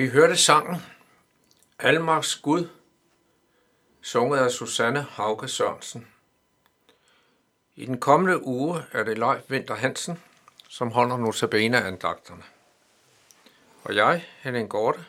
Vi hørte sangen Almaks Gud, sunget af Susanne Hauge Sørensen. I den kommende uge er det Leif Winter Hansen, som holder notabene-andagterne. Og jeg, Henning Gorte,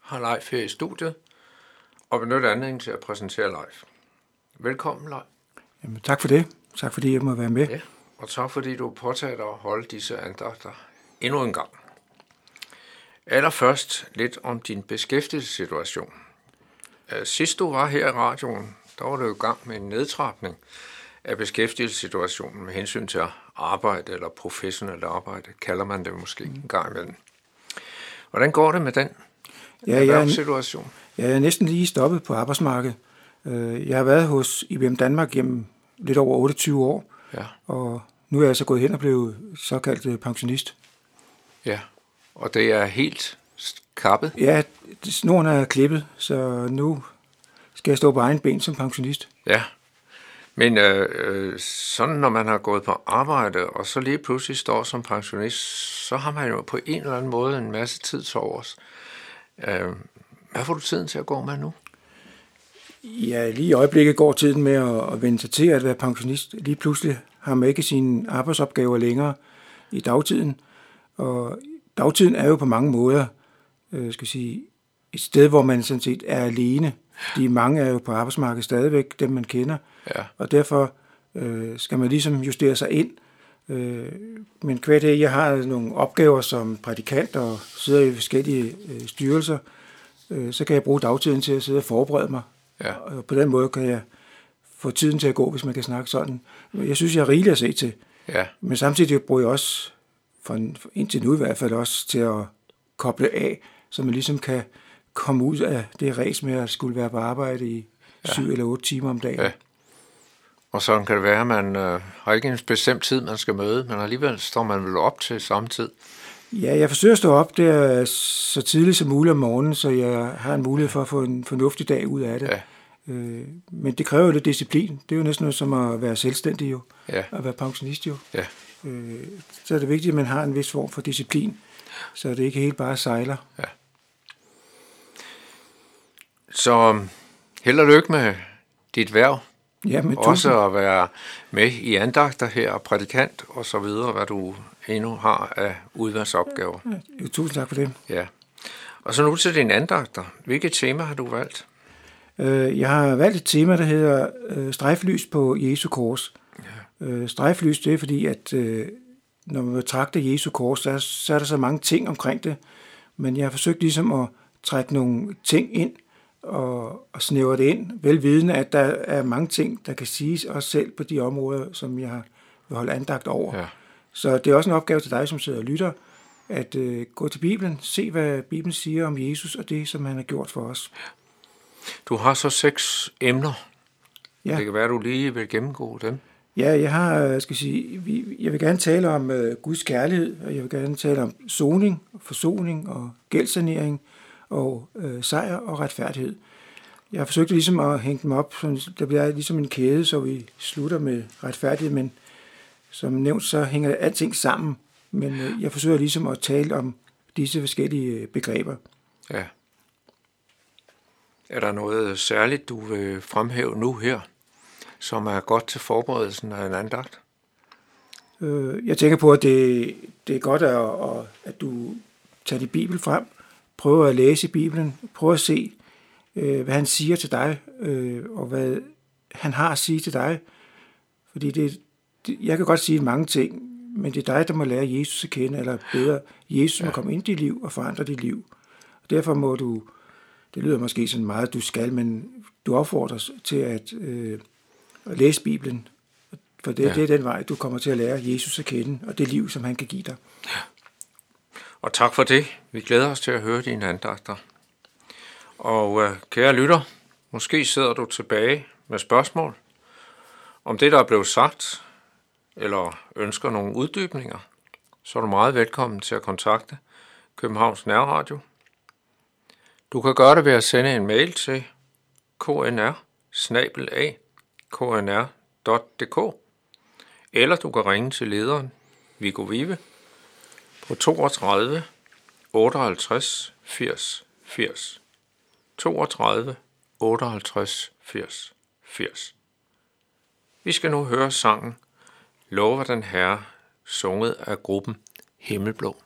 har Leif her i studiet og benytter anledningen til at præsentere Leif. Velkommen, Leif. Jamen, tak for det. Tak fordi jeg må være med. Ja, og tak fordi du påtager dig at holde disse andagter endnu en gang. Allerførst lidt om din beskæftigelsessituation. Øh, sidst du var her i radioen, der var du i gang med en nedtrapning af beskæftigelsessituationen med hensyn til arbejde eller professionelt arbejde, kalder man det måske en gang imellem. Hvordan går det med den Ja, jeg, er, situation? jeg er næsten lige stoppet på arbejdsmarkedet. Øh, Jeg har været hos IBM Danmark gennem lidt over 28 år, Ja, og nu er jeg så gået hen og blevet såkaldt øh, pensionist. ja. Og det er helt kappet. Ja, snoren er klippet, så nu skal jeg stå på egen ben som pensionist. Ja, men øh, øh, sådan når man har gået på arbejde, og så lige pludselig står som pensionist, så har man jo på en eller anden måde en masse tid til overs. Øh, hvad får du tiden til at gå med nu? Ja, lige i øjeblikket går tiden med at, at vende sig til at være pensionist. Lige pludselig har man ikke sine arbejdsopgaver længere i dagtiden. Og dagtiden er jo på mange måder øh, skal jeg sige, et sted, hvor man sådan set er alene. Fordi mange er jo på arbejdsmarkedet stadigvæk, dem man kender. Ja, Og derfor øh, skal man ligesom justere sig ind. Øh, men dag, jeg har nogle opgaver som prædikant og sidder i forskellige øh, styrelser, øh, så kan jeg bruge dagtiden til at sidde og forberede mig. ja, Og på den måde kan jeg få tiden til at gå, hvis man kan snakke sådan. Jeg synes, jeg er rigeligt at se til. ja, Men samtidig bruger jeg også, for en- for indtil nu i hvert fald, også til at koble af, så man ligesom kan komme ud af det ræs med at skulle være på arbejde i syv eller otte timer om dagen. Ja. Og sådan kan det være, at man øh, har ikke en bestemt tid, man skal møde, men alligevel står man vel op til samme tid. Ja, jeg forsøger at stå op der så tidligt som muligt om morgenen, så jeg har en mulighed for at få en fornuftig dag ud af det. Ja. Øh, men det kræver jo lidt disciplin. Det er jo næsten noget som at være selvstændig jo, Ja, at være pensionist jo. ja, Øh, så er det vigtigt, at man har en vis form for disciplin, så det ikke helt bare sejler. så øh, held og lykke med dit værv. Ja, men Også at være med i andagter her, og prædikant og så videre, hvad du endnu har af udvalgsopgaver. tusind, tusind tak for det. Ja. Og så nu til dine andagter. Hvilket tema har du valgt? Øh, jeg har valgt et tema, der hedder øh, strejflys på Jesu kors. Øh, strejflys, det er fordi, at øh, når man betragter Jesu kors, så er, så er der så mange ting omkring det. Men jeg har forsøgt ligesom at trække nogle ting ind og, og snævre det ind, velvidende, at der er mange ting, der kan siges også selv på de områder, som jeg vil holde andagt over. Ja. Så det er også en opgave til dig, som sidder og lytter, at øh, gå til Bibelen, se hvad Bibelen siger om Jesus og det, som han har gjort for os. Du har så seks emner. Ja. Det kan være, du lige vil gennemgå dem. Ja, jeg har, øh, skal sige, vi- jeg vil gerne tale om øh, Guds kærlighed, og jeg vil gerne tale om soning, forsoning og gældsanering og øh, sejr og retfærdighed. Jeg har forsøgt ligesom at hænge dem op, så der bliver ligesom en kæde, så vi slutter med retfærdighed, men som nævnt, så hænger alting sammen. Men øh, jeg forsøger ligesom at tale om disse forskellige øh, begreber. Ja. Er der noget særligt, du vil fremhæve nu her, som er godt til forberedelsen af en andagt? Øh, jeg tænker på, at det, det er godt, at, at, du tager din bibel frem, prøver at læse i Bibelen, prøver at se, øh, hvad han siger til dig, øh, og hvad han har at sige til dig. Fordi det, det, jeg kan godt sige mange ting, men det er dig, der må lære Jesus at kende, eller bedre, Jesus må komme ind i dit liv og forandre dit liv. Og derfor må du, det lyder måske sådan meget, du skal, men du opfordres til at, øh, at læse Bibelen, for det, Ja. ja. det er den vej, du kommer til at lære Jesus at kende, og det liv, som han kan give dig. Og tak for det. Vi glæder os til at høre dine andagter. Og øh, kære lytter, måske sidder du tilbage med spørgsmål om det, der er blevet sagt, eller ønsker nogle uddybninger, så er du meget velkommen til at kontakte Københavns Nærradio. Du kan gøre det ved at sende en mail til knr knr.dk eller du kan ringe til lederen Viggo Vive på 32 58 80 80 32 58 80 80. Vi skal nu høre sangen Lover den Herre, sunget af gruppen Himmelblå.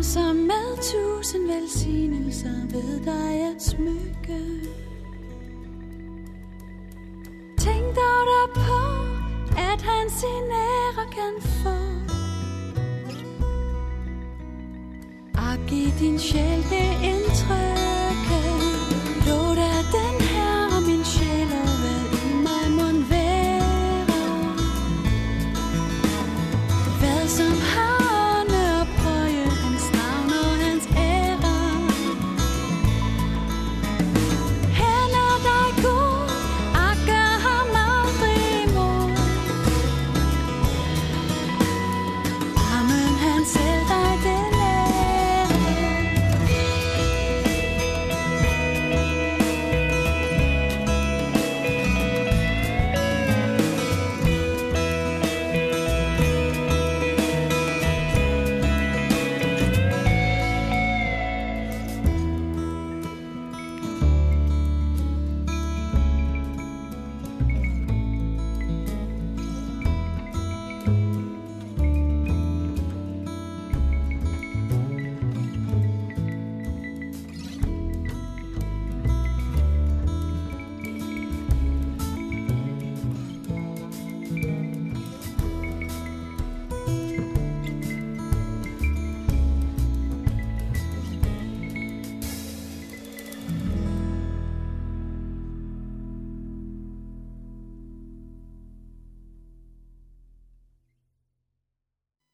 Ham, som med tusind velsignelser ved dig at smykke. Tænk dog derpå, at han sin ære kan få. Og giv din sjæl det indtryk,